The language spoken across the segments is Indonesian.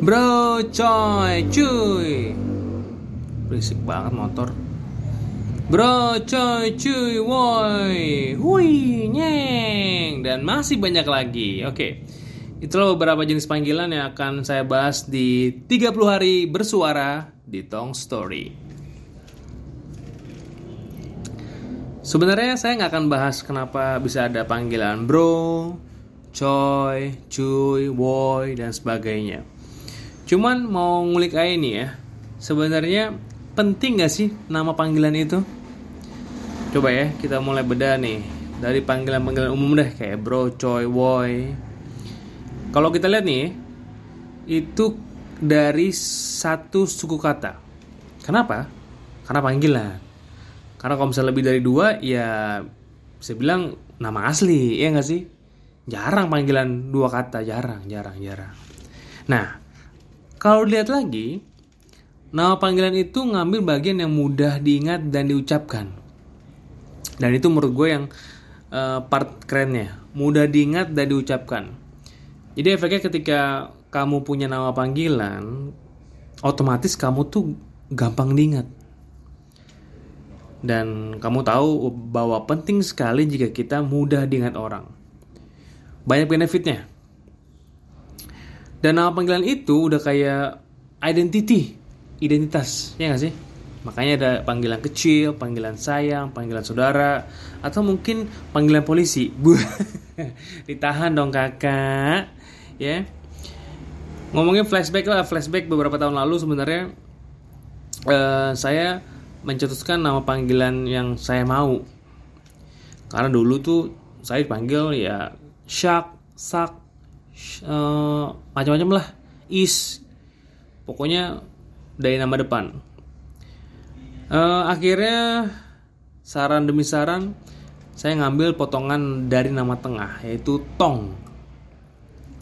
Bro, coy, cuy. Berisik banget motor. Bro, coy, cuy, woi, hui, nyeng, dan masih banyak lagi. Oke, itulah beberapa jenis panggilan yang akan saya bahas di 30 hari bersuara di Tong Story. Sebenarnya saya nggak akan bahas kenapa bisa ada panggilan bro, coy, cuy, woi, dan sebagainya. Cuman mau ngulik aja nih ya. Sebenarnya penting gak sih nama panggilan itu? Coba ya, kita mulai beda nih. Dari panggilan-panggilan umum deh kayak bro, coy, boy. Kalau kita lihat nih, itu dari satu suku kata. Kenapa? Karena panggilan. Karena kalau misalnya lebih dari dua, ya saya bilang nama asli, ya nggak sih? Jarang panggilan dua kata, jarang, jarang, jarang. Nah, kalau dilihat lagi, nama panggilan itu ngambil bagian yang mudah diingat dan diucapkan. Dan itu menurut gue yang uh, part kerennya, mudah diingat dan diucapkan. Jadi efeknya ketika kamu punya nama panggilan, otomatis kamu tuh gampang diingat. Dan kamu tahu bahwa penting sekali jika kita mudah diingat orang. Banyak benefitnya. Dan nama panggilan itu udah kayak identity, identitas, ya gak sih? Makanya ada panggilan kecil, panggilan sayang, panggilan saudara, atau mungkin panggilan polisi. Bu, ditahan dong kakak, ya. Ngomongin flashback lah, flashback beberapa tahun lalu sebenarnya uh, saya mencetuskan nama panggilan yang saya mau. Karena dulu tuh saya dipanggil ya Shark, Sak, uh, macam-macam lah. Is. Pokoknya dari nama depan. Uh, akhirnya saran demi saran saya ngambil potongan dari nama tengah yaitu tong.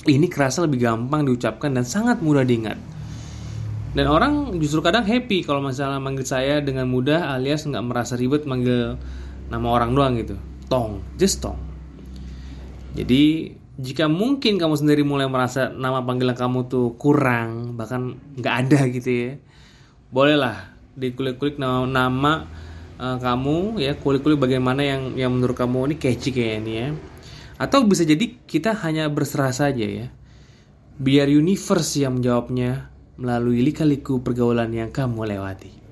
Ini kerasa lebih gampang diucapkan dan sangat mudah diingat. Dan orang justru kadang happy kalau masalah manggil saya dengan mudah alias nggak merasa ribet manggil nama orang doang gitu. Tong. Just tong. Jadi jika mungkin kamu sendiri mulai merasa nama panggilan kamu tuh kurang bahkan nggak ada gitu ya bolehlah dikulik-kulik nama, nama uh, kamu ya kulik-kulik bagaimana yang yang menurut kamu ini catchy kayak ini ya. Atau bisa jadi kita hanya berserah saja ya. Biar universe yang menjawabnya melalui lika-liku pergaulan yang kamu lewati